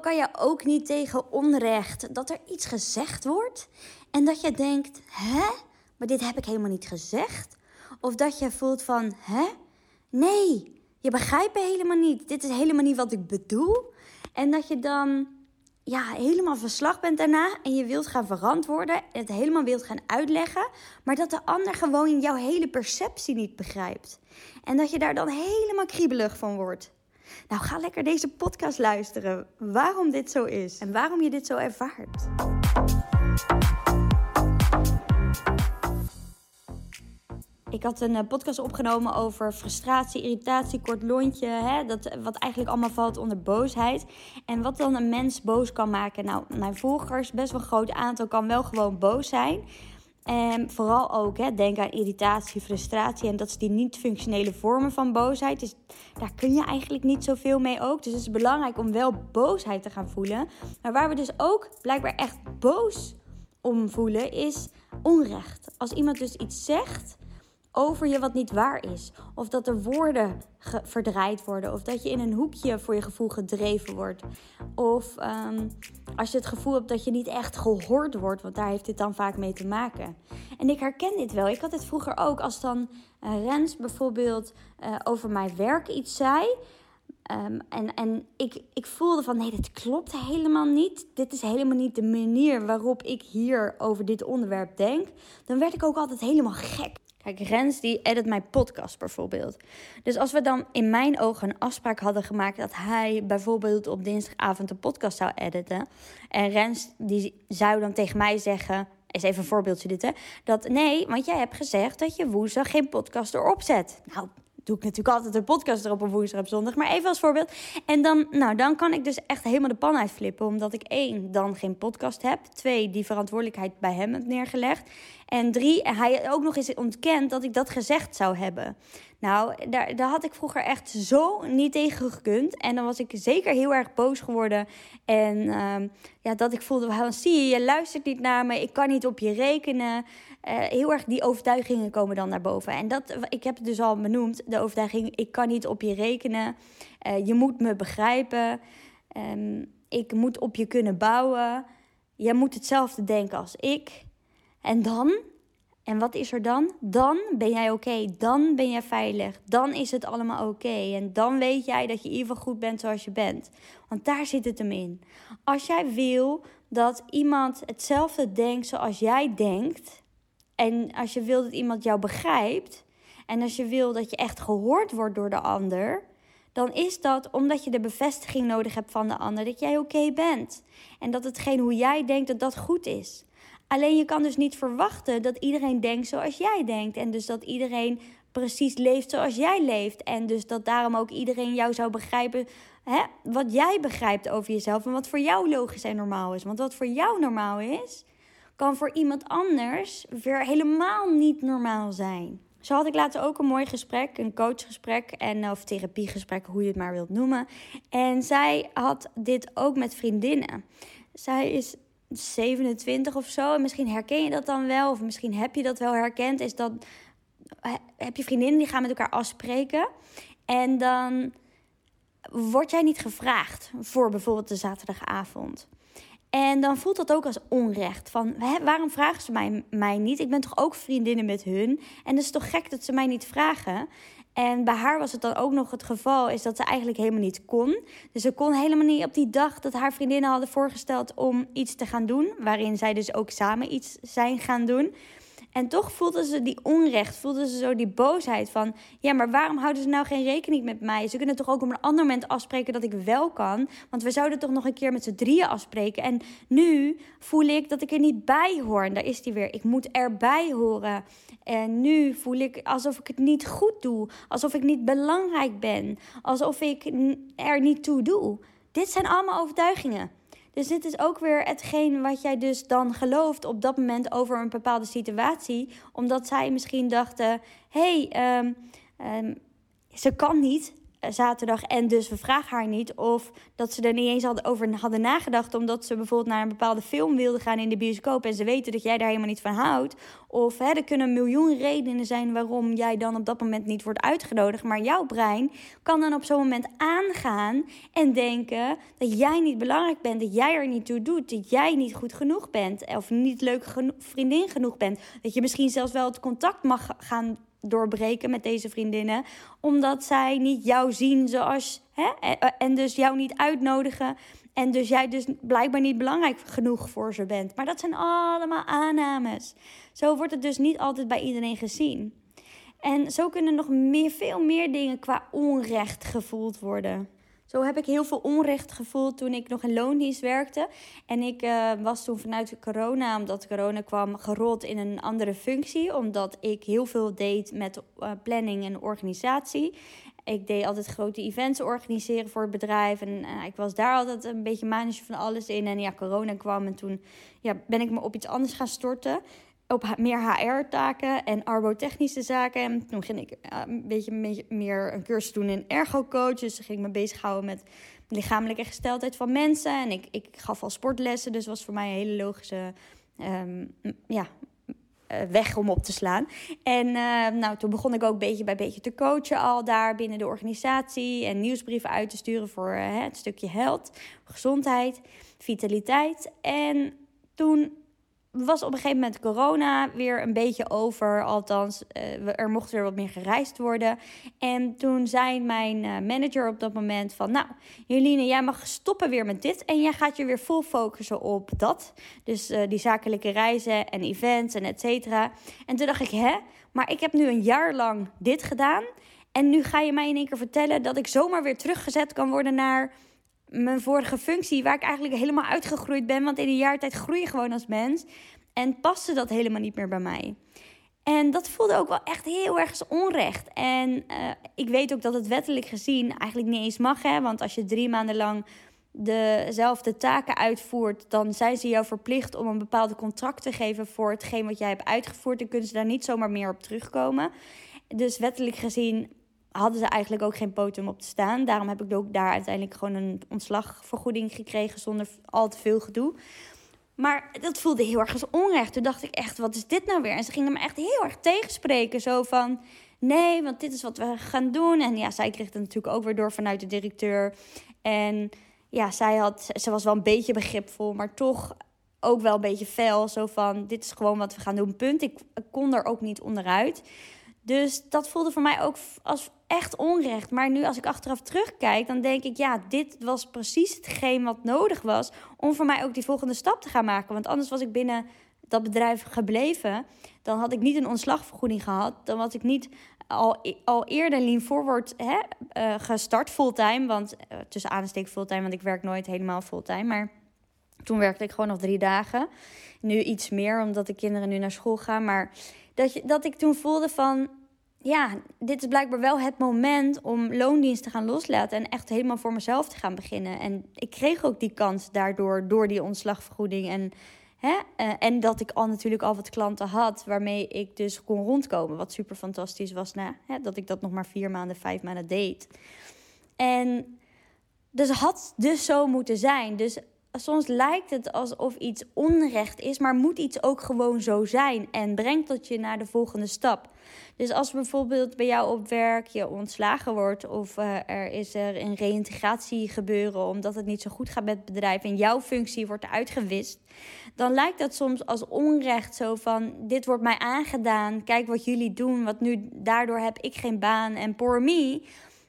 kan je ook niet tegen onrecht dat er iets gezegd wordt en dat je denkt, hè, maar dit heb ik helemaal niet gezegd? Of dat je voelt van, hè, nee, je begrijpt me helemaal niet. Dit is helemaal niet wat ik bedoel. En dat je dan ja, helemaal verslag bent daarna en je wilt gaan verantwoorden, het helemaal wilt gaan uitleggen, maar dat de ander gewoon jouw hele perceptie niet begrijpt. En dat je daar dan helemaal kriebelig van wordt. Nou, ga lekker deze podcast luisteren. Waarom dit zo is en waarom je dit zo ervaart. Ik had een eh, podcast opgenomen over frustratie, irritatie, kort lontje. Hè, dat, wat eigenlijk allemaal valt onder boosheid. En wat dan een mens boos kan maken. Nou, mijn volgers, best wel een groot aantal, kan wel gewoon boos zijn. En vooral ook, hè, denk aan irritatie, frustratie. En dat is die niet-functionele vormen van boosheid. Dus daar kun je eigenlijk niet zoveel mee ook. Dus het is belangrijk om wel boosheid te gaan voelen. Maar waar we dus ook blijkbaar echt boos om voelen, is onrecht. Als iemand dus iets zegt over je wat niet waar is. Of dat er woorden verdraaid worden. Of dat je in een hoekje voor je gevoel gedreven wordt. Of um, als je het gevoel hebt dat je niet echt gehoord wordt. Want daar heeft dit dan vaak mee te maken. En ik herken dit wel. Ik had het vroeger ook. Als dan uh, Rens bijvoorbeeld uh, over mijn werk iets zei. Um, en en ik, ik voelde van nee, dit klopt helemaal niet. Dit is helemaal niet de manier waarop ik hier over dit onderwerp denk. Dan werd ik ook altijd helemaal gek. Kijk, Rens die edit mijn podcast bijvoorbeeld. Dus als we dan in mijn ogen een afspraak hadden gemaakt dat hij bijvoorbeeld op dinsdagavond een podcast zou editen. En Rens die zou dan tegen mij zeggen, is even een voorbeeldje dit hè, dat nee, want jij hebt gezegd dat je woensdag geen podcast erop zet. Nou, doe ik natuurlijk altijd een podcast erop op woensdag op zondag. Maar even als voorbeeld. En dan, nou, dan kan ik dus echt helemaal de pan uitflippen. Omdat ik één, dan geen podcast heb. Twee, die verantwoordelijkheid bij hem heb neergelegd. En drie, hij ook nog eens ontkent dat ik dat gezegd zou hebben. Nou, daar, daar had ik vroeger echt zo niet tegen gekund. En dan was ik zeker heel erg boos geworden. En uh, ja, dat ik voelde, well, zie je, je luistert niet naar me. Ik kan niet op je rekenen. Uh, heel erg die overtuigingen komen dan naar boven. En dat, ik heb het dus al benoemd, de overtuiging, ik kan niet op je rekenen. Uh, je moet me begrijpen. Um, ik moet op je kunnen bouwen. Jij moet hetzelfde denken als ik. En dan, en wat is er dan? Dan ben jij oké, dan ben jij veilig, dan is het allemaal oké. En dan weet jij dat je in ieder geval goed bent zoals je bent. Want daar zit het hem in. Als jij wil dat iemand hetzelfde denkt zoals jij denkt, en als je wil dat iemand jou begrijpt, en als je wil dat je echt gehoord wordt door de ander, dan is dat omdat je de bevestiging nodig hebt van de ander dat jij oké bent. En dat hetgeen hoe jij denkt dat dat goed is. Alleen je kan dus niet verwachten dat iedereen denkt zoals jij denkt. En dus dat iedereen precies leeft zoals jij leeft. En dus dat daarom ook iedereen jou zou begrijpen hè, wat jij begrijpt over jezelf. En wat voor jou logisch en normaal is. Want wat voor jou normaal is, kan voor iemand anders weer helemaal niet normaal zijn. Zo had ik later ook een mooi gesprek, een coachgesprek en of therapiegesprek, hoe je het maar wilt noemen. En zij had dit ook met vriendinnen. Zij is 27 of zo. En misschien herken je dat dan wel, of misschien heb je dat wel herkend. Is dat heb je vriendinnen die gaan met elkaar afspreken. En dan word jij niet gevraagd voor bijvoorbeeld de zaterdagavond. En dan voelt dat ook als onrecht. Van waarom vragen ze mij, mij niet? Ik ben toch ook vriendinnen met hun? En het is toch gek dat ze mij niet vragen? En bij haar was het dan ook nog het geval, is dat ze eigenlijk helemaal niet kon. Dus ze kon helemaal niet op die dag dat haar vriendinnen hadden voorgesteld om iets te gaan doen, waarin zij dus ook samen iets zijn gaan doen. En toch voelden ze die onrecht, voelden ze zo die boosheid van... ja, maar waarom houden ze nou geen rekening met mij? Ze kunnen toch ook op een ander moment afspreken dat ik wel kan? Want we zouden toch nog een keer met z'n drieën afspreken? En nu voel ik dat ik er niet bij hoor. En daar is die weer. Ik moet erbij horen. En nu voel ik alsof ik het niet goed doe. Alsof ik niet belangrijk ben. Alsof ik er niet toe doe. Dit zijn allemaal overtuigingen. Dus dit is ook weer hetgeen wat jij dus dan gelooft op dat moment over een bepaalde situatie. Omdat zij misschien dachten: hé, hey, um, um, ze kan niet. Zaterdag en dus we vragen haar niet. Of dat ze er niet eens over hadden nagedacht omdat ze bijvoorbeeld naar een bepaalde film wilde gaan in de bioscoop en ze weten dat jij daar helemaal niet van houdt. Of hè, er kunnen miljoen redenen zijn waarom jij dan op dat moment niet wordt uitgenodigd. Maar jouw brein kan dan op zo'n moment aangaan en denken dat jij niet belangrijk bent, dat jij er niet toe doet, dat jij niet goed genoeg bent of niet leuke vriendin genoeg bent. Dat je misschien zelfs wel het contact mag gaan doorbreken met deze vriendinnen. Omdat zij niet jou zien zoals. Hè, en dus jou niet uitnodigen. En dus jij dus blijkbaar niet belangrijk genoeg voor ze bent. Maar dat zijn allemaal aannames. Zo wordt het dus niet altijd bij iedereen gezien. En zo kunnen nog meer, veel meer dingen qua onrecht gevoeld worden. Zo heb ik heel veel onrecht gevoeld toen ik nog in loondienst werkte. En ik uh, was toen vanuit corona, omdat corona kwam, gerold in een andere functie. Omdat ik heel veel deed met uh, planning en organisatie. Ik deed altijd grote events organiseren voor het bedrijf. En uh, ik was daar altijd een beetje manager van alles in. En ja, corona kwam en toen ja, ben ik me op iets anders gaan storten op meer HR-taken en arbotechnische zaken. En toen ging ik eh, een beetje meer een cursus doen in ergo-coach. Dus ging ik me bezighouden met lichamelijke gesteldheid van mensen. En ik, ik gaf al sportlessen, dus was voor mij een hele logische um, ja, eh, weg om op te slaan. En uh, nou, toen begon ik ook beetje bij beetje te coachen al daar binnen de organisatie. En nieuwsbrieven uit te sturen voor het stukje health, gezondheid, vitaliteit. En toen was op een gegeven moment corona weer een beetje over. Althans, uh, er mocht weer wat meer gereisd worden. En toen zei mijn uh, manager op dat moment van... Nou, Joline, jij mag stoppen weer met dit. En jij gaat je weer vol focussen op dat. Dus uh, die zakelijke reizen en events en et cetera. En toen dacht ik, hè? Maar ik heb nu een jaar lang dit gedaan. En nu ga je mij in één keer vertellen dat ik zomaar weer teruggezet kan worden naar mijn vorige functie, waar ik eigenlijk helemaal uitgegroeid ben. Want in een jaar tijd groei je gewoon als mens. En paste dat helemaal niet meer bij mij. En dat voelde ook wel echt heel erg onrecht. En uh, ik weet ook dat het wettelijk gezien eigenlijk niet eens mag. Hè? Want als je drie maanden lang dezelfde taken uitvoert, dan zijn ze jou verplicht om een bepaalde contract te geven voor hetgeen wat jij hebt uitgevoerd. Dan kunnen ze daar niet zomaar meer op terugkomen. Dus wettelijk gezien hadden ze eigenlijk ook geen poten op te staan. Daarom heb ik ook daar uiteindelijk gewoon een ontslagvergoeding gekregen zonder al te veel gedoe. Maar dat voelde heel erg als onrecht. Toen dacht ik echt, wat is dit nou weer? En ze gingen me echt heel erg tegenspreken. Zo van, nee, want dit is wat we gaan doen. En ja, zij kreeg het natuurlijk ook weer door vanuit de directeur. En ja, zij had, ze was wel een beetje begripvol, maar toch ook wel een beetje fel. Zo van, dit is gewoon wat we gaan doen, punt. Ik kon er ook niet onderuit. Dus dat voelde voor mij ook als echt onrecht. Maar nu als ik achteraf terugkijk, dan denk ik, ja, dit was precies hetgeen wat nodig was om voor mij ook die volgende stap te gaan maken. Want anders was ik binnen dat bedrijf gebleven. Dan had ik niet een ontslagvergoeding gehad. Dan was ik niet al, al eerder lean forward hè, uh, gestart fulltime. Want uh, tussen aanstek fulltime, want ik werk nooit helemaal fulltime. Maar toen werkte ik gewoon nog drie dagen. Nu iets meer, omdat de kinderen nu naar school gaan. Maar dat, je, dat ik toen voelde van, ja, dit is blijkbaar wel het moment om loondienst te gaan loslaten en echt helemaal voor mezelf te gaan beginnen. En ik kreeg ook die kans daardoor, door die ontslagvergoeding. En, hè, uh, en dat ik al natuurlijk al wat klanten had waarmee ik dus kon rondkomen. Wat super fantastisch was, na, hè, dat ik dat nog maar vier maanden, vijf maanden deed. En dus had dus zo moeten zijn. Dus soms lijkt het alsof iets onrecht is, maar moet iets ook gewoon zo zijn en brengt dat je naar de volgende stap. Dus als bijvoorbeeld bij jou op werk je ontslagen wordt of uh, er is er een reïntegratie gebeuren omdat het niet zo goed gaat met het bedrijf en jouw functie wordt uitgewist, dan lijkt dat soms als onrecht zo van dit wordt mij aangedaan, kijk wat jullie doen, wat nu daardoor heb ik geen baan en poor me.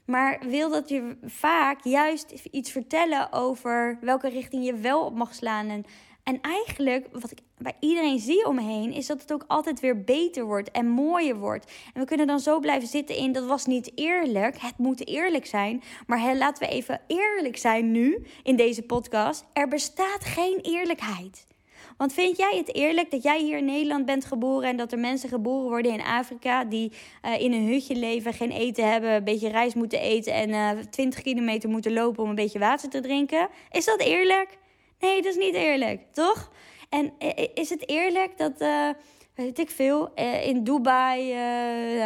Maar wil dat je vaak juist iets vertellen over welke richting je wel op mag slaan. En, en eigenlijk, wat ik bij iedereen zie om me heen, is dat het ook altijd weer beter wordt en mooier wordt. En we kunnen dan zo blijven zitten in dat was niet eerlijk. Het moet eerlijk zijn. Maar laten we even eerlijk zijn nu in deze podcast. Er bestaat geen eerlijkheid. Want vind jij het eerlijk dat jij hier in Nederland bent geboren en dat er mensen geboren worden in Afrika die uh, in een hutje leven, geen eten hebben, een beetje rijst moeten eten en uh, eh, 20 kilometer moeten lopen om een beetje water te drinken? Is dat eerlijk? Nee, dat is niet eerlijk, toch? En uh, is het eerlijk dat, weet ik veel, in Dubai,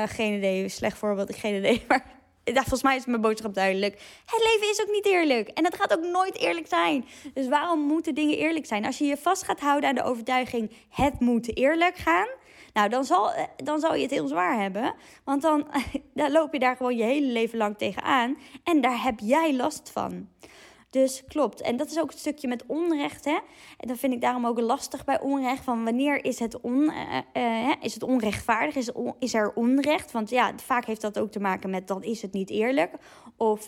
geen idee, slecht voorbeeld, geen idee, maar volgens mij is mijn boodschap duidelijk. Het leven is ook niet eerlijk. En het gaat ook nooit eerlijk zijn. Dus waarom moeten dingen eerlijk zijn? Als je je vast gaat houden aan de overtuiging: het moet eerlijk gaan. Nou, dan zal, eh, dan zal je het heel zwaar hebben. Want dan, dan loop je daar gewoon je hele leven lang tegenaan. En daar heb jij last van. Dus klopt. En dat is ook het stukje met onrecht. Hè? En dat vind ik daarom ook lastig bij onrecht. Van wanneer is het, on, uh, is het onrechtvaardig? Is, is er onrecht? Want ja, vaak heeft dat ook te maken met dan is het niet eerlijk. Of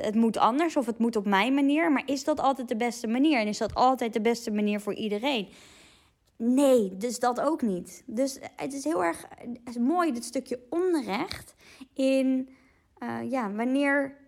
het moet anders. Of het moet op mijn manier. Maar is dat altijd de beste manier? En is dat altijd de beste manier voor iedereen? Nee, dus dat ook niet. Dus het is heel erg het is mooi, dit stukje onrecht. In ja, wanneer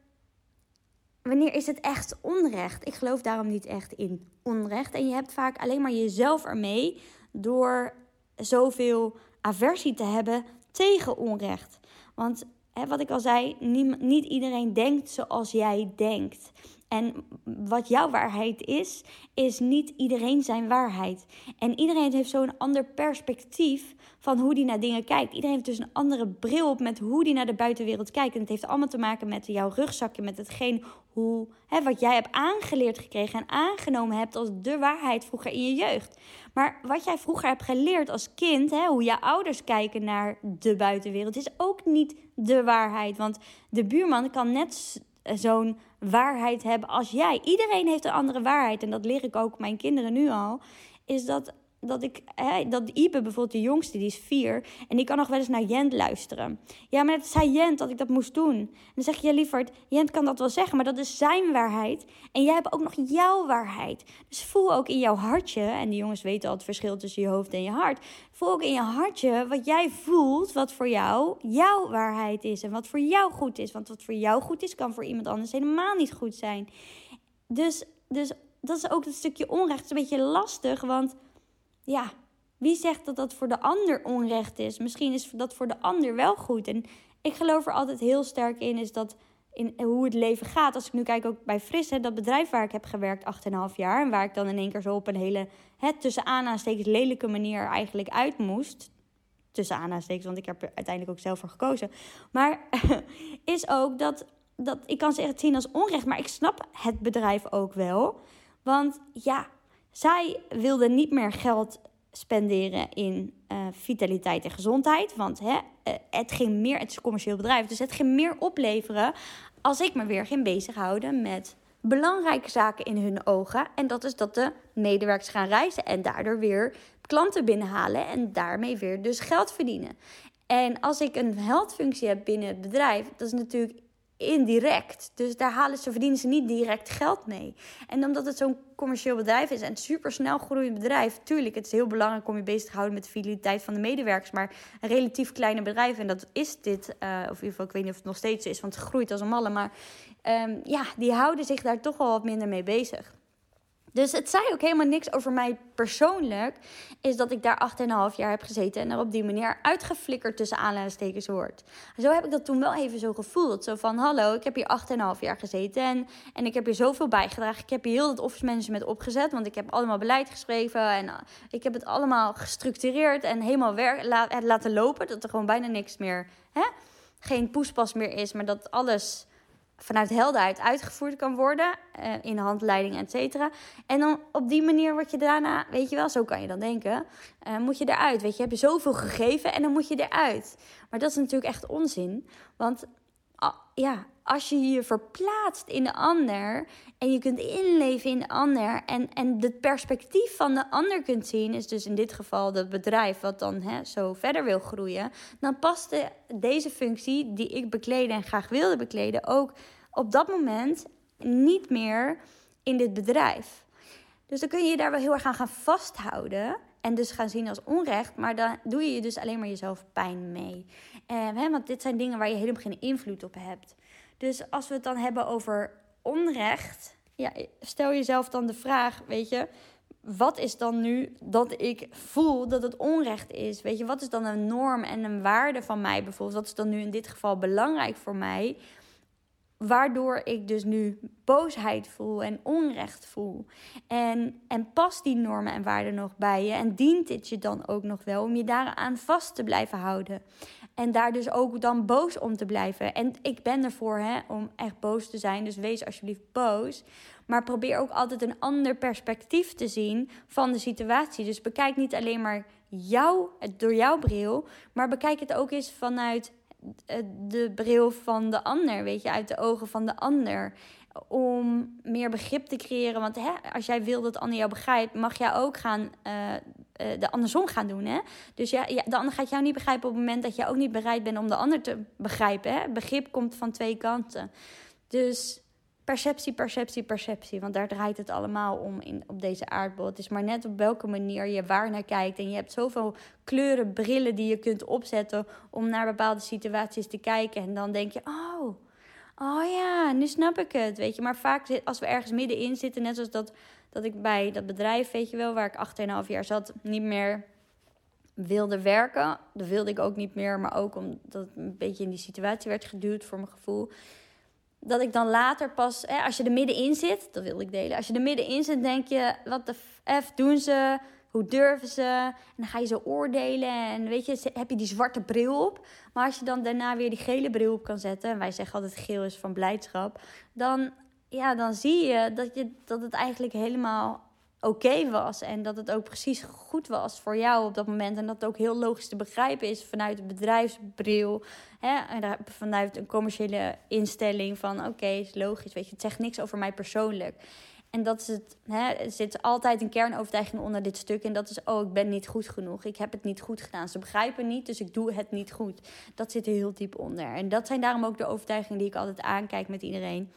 wanneer is het echt onrecht? Ik geloof daarom niet echt in onrecht. En je hebt vaak alleen maar jezelf ermee door zoveel aversie te hebben tegen onrecht. Want hè, wat ik al zei, niet, niet iedereen denkt zoals jij denkt. En wat jouw waarheid is, is niet iedereen zijn waarheid. En iedereen heeft zo'n ander perspectief van hoe die naar dingen kijkt. Iedereen heeft dus een andere bril op met hoe die naar de buitenwereld kijkt. En het heeft allemaal te maken met jouw rugzakje, met hetgeen hoe, hè, wat jij hebt aangeleerd gekregen en aangenomen hebt als de waarheid vroeger in je jeugd. Maar wat jij vroeger hebt geleerd als kind, hè, hoe je ouders kijken naar de buitenwereld, is ook niet de waarheid. Want de buurman kan net zo'n waarheid hebben als jij. Iedereen heeft een andere waarheid. En dat leer ik ook mijn kinderen nu al. Is dat dat ik, hè, dat Ipe bijvoorbeeld, de jongste, die is vier. En die kan nog wel eens naar Jent luisteren. Ja, maar het zei Jent dat ik dat moest doen. En dan zeg je, ja, lieverd, Jent kan dat wel zeggen, maar dat is zijn waarheid. En jij hebt ook nog jouw waarheid. Dus voel ook in jouw hartje, en die jongens weten al het verschil tussen je hoofd en je hart. Voel ook in je hartje wat jij voelt, wat voor jou jouw waarheid is. En wat voor jou goed is. Want wat voor jou goed is, kan voor iemand anders helemaal niet goed zijn. Dus, dus dat is ook het stukje onrecht. Het is een beetje lastig, want ja, wie zegt dat dat voor de ander onrecht is? Misschien is dat voor de ander wel goed. En ik geloof er altijd heel sterk in, is dat in hoe het leven gaat. Als ik nu kijk ook bij Fris, hè, dat bedrijf waar ik heb gewerkt 8,5 jaar. En waar ik dan in één keer zo op een hele, hè, tussen aanhalingstekens, lelijke manier eigenlijk uit moest. Tussen aanhalingstekens, want ik heb er uiteindelijk ook zelf voor gekozen. Maar is ook dat, dat ik kan het zien als onrecht. Maar ik snap het bedrijf ook wel. Want ja, zij wilde niet meer geld spenderen in uh, vitaliteit en gezondheid. Want hè, uh, het ging meer, het is een commercieel bedrijf, dus het ging meer opleveren als ik me weer ging bezighouden met belangrijke zaken in hun ogen. En dat is dat de medewerkers gaan reizen en daardoor weer klanten binnenhalen en daarmee weer dus geld verdienen. En als ik een heldfunctie heb binnen het bedrijf, dat is natuurlijk indirect. Dus daar halen ze, verdienen ze niet direct geld mee. En omdat het zo'n commercieel bedrijf is en een super snel groeiend bedrijf, tuurlijk, het is heel belangrijk om je bezig te houden met de fideliteit van de medewerkers. Maar een relatief kleine bedrijf, en dat is dit, uh, of in ieder geval, ik weet niet of het nog steeds is, want het groeit als een malle. Maar um, ja, die houden zich daar toch wel wat minder mee bezig. Dus het zei ook helemaal niks over mij persoonlijk. Is dat ik daar 8,5 jaar heb gezeten en er op die manier uitgeflikkerd tussen aanleidingstekens wordt. Zo heb ik dat toen wel even zo gevoeld. Zo van: hallo, ik heb hier 8,5 jaar gezeten en, en ik heb hier zoveel bijgedragen. Ik heb hier heel het office management opgezet, want ik heb allemaal beleid geschreven en eh, ik heb het allemaal gestructureerd en helemaal werk, laten lopen. Dat er gewoon bijna niks meer, hè? geen poespas meer is, maar dat alles vanuit helderheid uitgevoerd kan worden. Uh, in handleiding, et cetera. En dan op die manier word je daarna, weet je wel, zo kan je dan denken. Uh, moet je eruit. Weet je, heb je zoveel gegeven en dan moet je eruit. Maar dat is natuurlijk echt onzin. Want ja, als je je verplaatst in de ander en je kunt inleven in de ander en, en het perspectief van de ander kunt zien, is dus in dit geval dat bedrijf wat dan hè, zo verder wil groeien, dan past de, deze functie die ik bekleden en graag wilde bekleden ook op dat moment niet meer in dit bedrijf. Dus dan kun je je daar wel heel erg aan gaan vasthouden. En dus gaan zien als onrecht. Maar dan doe je je dus alleen maar jezelf pijn mee. Eh, want dit zijn dingen waar je helemaal geen invloed op hebt. Dus als we het dan hebben over onrecht, ja, stel jezelf dan de vraag, weet je, wat is dan nu dat ik voel dat het onrecht is? Weet je, wat is dan een norm en een waarde van mij bijvoorbeeld? Wat is dan nu in dit geval belangrijk voor mij? Waardoor ik dus nu boosheid voel en onrecht voel. En, en past die normen en waarden nog bij je? En dient dit je dan ook nog wel om je daaraan vast te blijven houden? En daar dus ook dan boos om te blijven. En ik ben ervoor hè, om echt boos te zijn. Dus wees alsjeblieft boos. Maar probeer ook altijd een ander perspectief te zien van de situatie. Dus bekijk niet alleen maar jou, door jouw bril. Maar bekijk het ook eens vanuit de bril van de ander, weet je, uit de ogen van de ander. Om meer begrip te creëren. Want hè, als jij wil dat de ander jou begrijpt, mag jij ook gaan uh, de andersom gaan doen. Hè? Dus ja, ja, de ander gaat jou niet begrijpen op het moment dat je ook niet bereid bent om de ander te begrijpen. Hè? Begrip komt van twee kanten. Dus perceptie, perceptie, perceptie. Want daar draait het allemaal om in, op deze aardbol. Het is maar net op welke manier je waar naar kijkt. En je hebt zoveel kleuren, brillen die je kunt opzetten om naar bepaalde situaties te kijken. En dan denk je, oh, oh ja, nu snap ik het. Weet je, maar vaak als we ergens middenin zitten, net zoals dat, dat ik bij dat bedrijf, weet je wel, waar ik 8,5 jaar zat, niet meer wilde werken. Dat wilde ik ook niet meer, maar ook omdat het een beetje in die situatie werd geduwd voor mijn gevoel dat ik dan later pas, hè, als je er middenin zit, dat wil ik delen. Als je er middenin zit, denk je, wat de F doen ze? Hoe durven ze? En dan ga je zo oordelen en weet je, heb je die zwarte bril op. Maar als je dan daarna weer die gele bril op kan zetten, en wij zeggen altijd geel is van blijdschap, dan, ja, dan zie je dat, je dat het eigenlijk helemaal oké was. En dat het ook precies goed was voor jou op dat moment. En dat het ook heel logisch te begrijpen is vanuit een bedrijfsbril. Hè? En vanuit een commerciële instelling van oké, is logisch. Weet je, het zegt niks over mij persoonlijk. En dat is het. Hè, er zit altijd een kernovertuiging onder dit stuk. En dat is: oh, ik ben niet goed genoeg. Ik heb het niet goed gedaan. Ze begrijpen niet, dus ik doe het niet goed. Dat zit er heel diep onder. En dat zijn daarom ook de overtuigingen die ik altijd aankijk met iedereen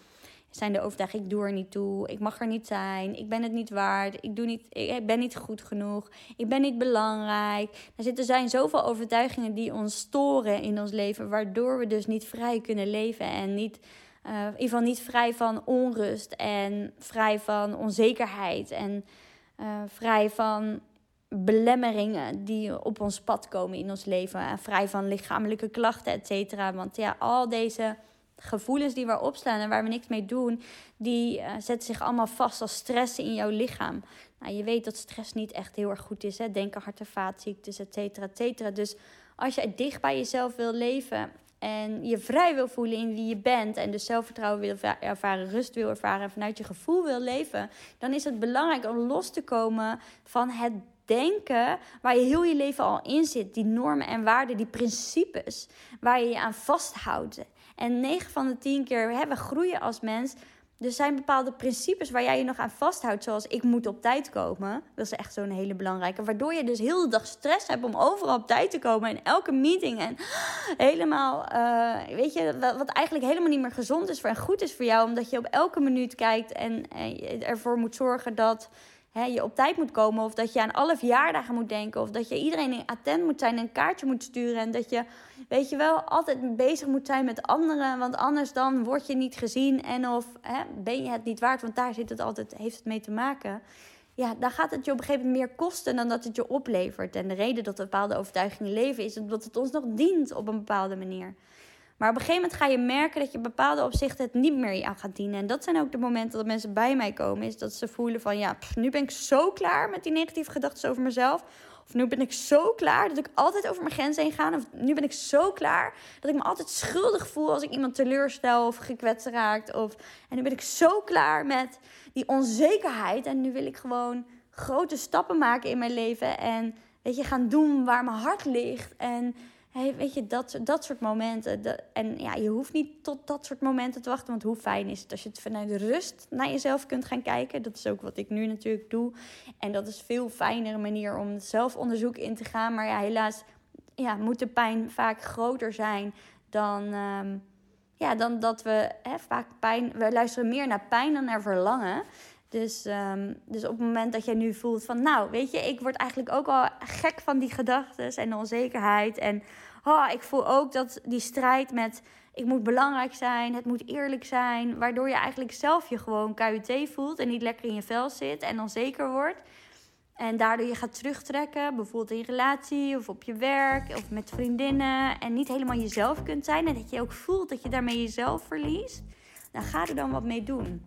zijn de overtuiging: ik doe er niet toe, ik mag er niet zijn, ik ben het niet waard, ik, doe niet, ik ben niet goed genoeg, ik ben niet belangrijk. Er zitten zijn zoveel overtuigingen die ons storen in ons leven, waardoor we dus niet vrij kunnen leven en niet, uh, in ieder geval niet vrij van onrust en vrij van onzekerheid en uh, vrij van belemmeringen die op ons pad komen in ons leven en vrij van lichamelijke klachten, et cetera. Want ja, al deze gevoelens die we opslaan en waar we niks mee doen, die uh, zetten zich allemaal vast als stressen in jouw lichaam. Nou, je weet dat stress niet echt heel erg goed is. Hè? Denken, hart- en vaatziektes, et cetera, et cetera. Dus als je dicht bij jezelf wil leven en je vrij wil voelen in wie je bent en dus zelfvertrouwen wil ervaren, rust wil ervaren en vanuit je gevoel wil leven, dan is het belangrijk om los te komen van het denken waar je heel je leven al in zit. Die normen en waarden, die principes waar je je aan vasthoudt. En 9 van de 10 keer, hè, we groeien als mens. Er zijn bepaalde principes waar jij je nog aan vasthoudt, zoals ik moet op tijd komen. Dat is echt zo'n hele belangrijke. Waardoor je dus heel de dag stress hebt om overal op tijd te komen in elke meeting. En helemaal, uh, weet je, wat eigenlijk helemaal niet meer gezond is voor en goed is voor jou. Omdat je op elke minuut kijkt en, en ervoor moet zorgen dat hè, je op tijd moet komen. Of dat je aan alle verjaardagen moet denken. Of dat je iedereen attent moet zijn en een kaartje moet sturen. En dat je, weet je wel, altijd bezig moet zijn met anderen. Want anders dan word je niet gezien. En of hè, ben je het niet waard. Want daar zit het altijd, heeft het mee te maken. Ja, dan gaat het je op een gegeven moment meer kosten dan dat het je oplevert. En de reden dat bepaalde overtuigingen leven is omdat het ons nog dient op een bepaalde manier. Maar op een gegeven moment ga je merken dat je bepaalde opzichten het niet meer aan gaat dienen. En dat zijn ook de momenten dat mensen bij mij komen. Is dat ze voelen van ja, nu ben ik zo klaar met die negatieve gedachten over mezelf. Of nu ben ik zo klaar dat ik altijd over mijn grenzen heen ga. Of nu ben ik zo klaar dat ik me altijd schuldig voel als ik iemand teleurstel of gekwetst raakt. Of, en nu ben ik zo klaar met die onzekerheid. En nu wil ik gewoon grote stappen maken in mijn leven. En weet je, gaan doen waar mijn hart ligt. En Weet je, dat, dat soort momenten. En ja, je hoeft niet tot dat soort momenten te wachten. Want hoe fijn is het als je het vanuit rust naar jezelf kunt gaan kijken. Dat is ook wat ik nu natuurlijk doe. En dat is veel fijnere manier om zelfonderzoek in te gaan. Maar ja, helaas ja, moet de pijn vaak groter zijn dan, ehm, ja, dan dat we hè, vaak pijn. We luisteren meer naar pijn dan naar verlangen. Dus, um, dus op het moment dat jij nu voelt van, nou, weet je, ik word eigenlijk ook al gek van die gedachten en de onzekerheid. En oh, ik voel ook dat die strijd met, ik moet belangrijk zijn, het moet eerlijk zijn. Waardoor je eigenlijk zelf je gewoon KUT voelt en niet lekker in je vel zit en onzeker wordt. En daardoor je gaat terugtrekken, bijvoorbeeld in je relatie of op je werk of met vriendinnen. En niet helemaal jezelf kunt zijn. En dat je ook voelt dat je daarmee jezelf verliest. Nou, ga er dan wat mee doen.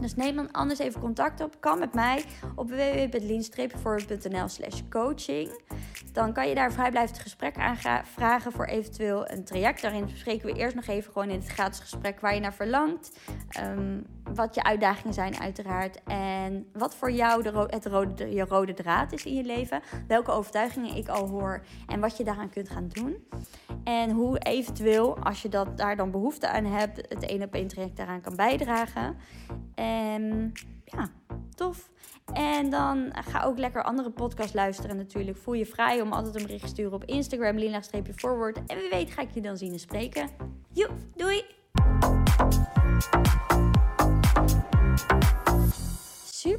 Dus neem dan anders even contact op. Kan met mij op www.lean-forward.nl slash coaching. Dan kan je daar een vrijblijvend gesprek aan vragen voor eventueel een traject. Daarin bespreken we eerst nog even gewoon in het gratis gesprek waar je naar verlangt. Um, wat je uitdagingen zijn uiteraard. En wat voor jou de het rode, je rode draad is in je leven. Welke overtuigingen ik al hoor en wat je daaraan kunt gaan doen. En hoe eventueel, als je dat, daar dan behoefte aan hebt, het één op één traject daaraan kan bijdragen. En ja, tof. En dan ga ook lekker andere podcasts luisteren natuurlijk. Voel je vrij om altijd een bericht te sturen op Instagram, lina-forward. En wie weet ga ik je dan zien en spreken. Joep, doei!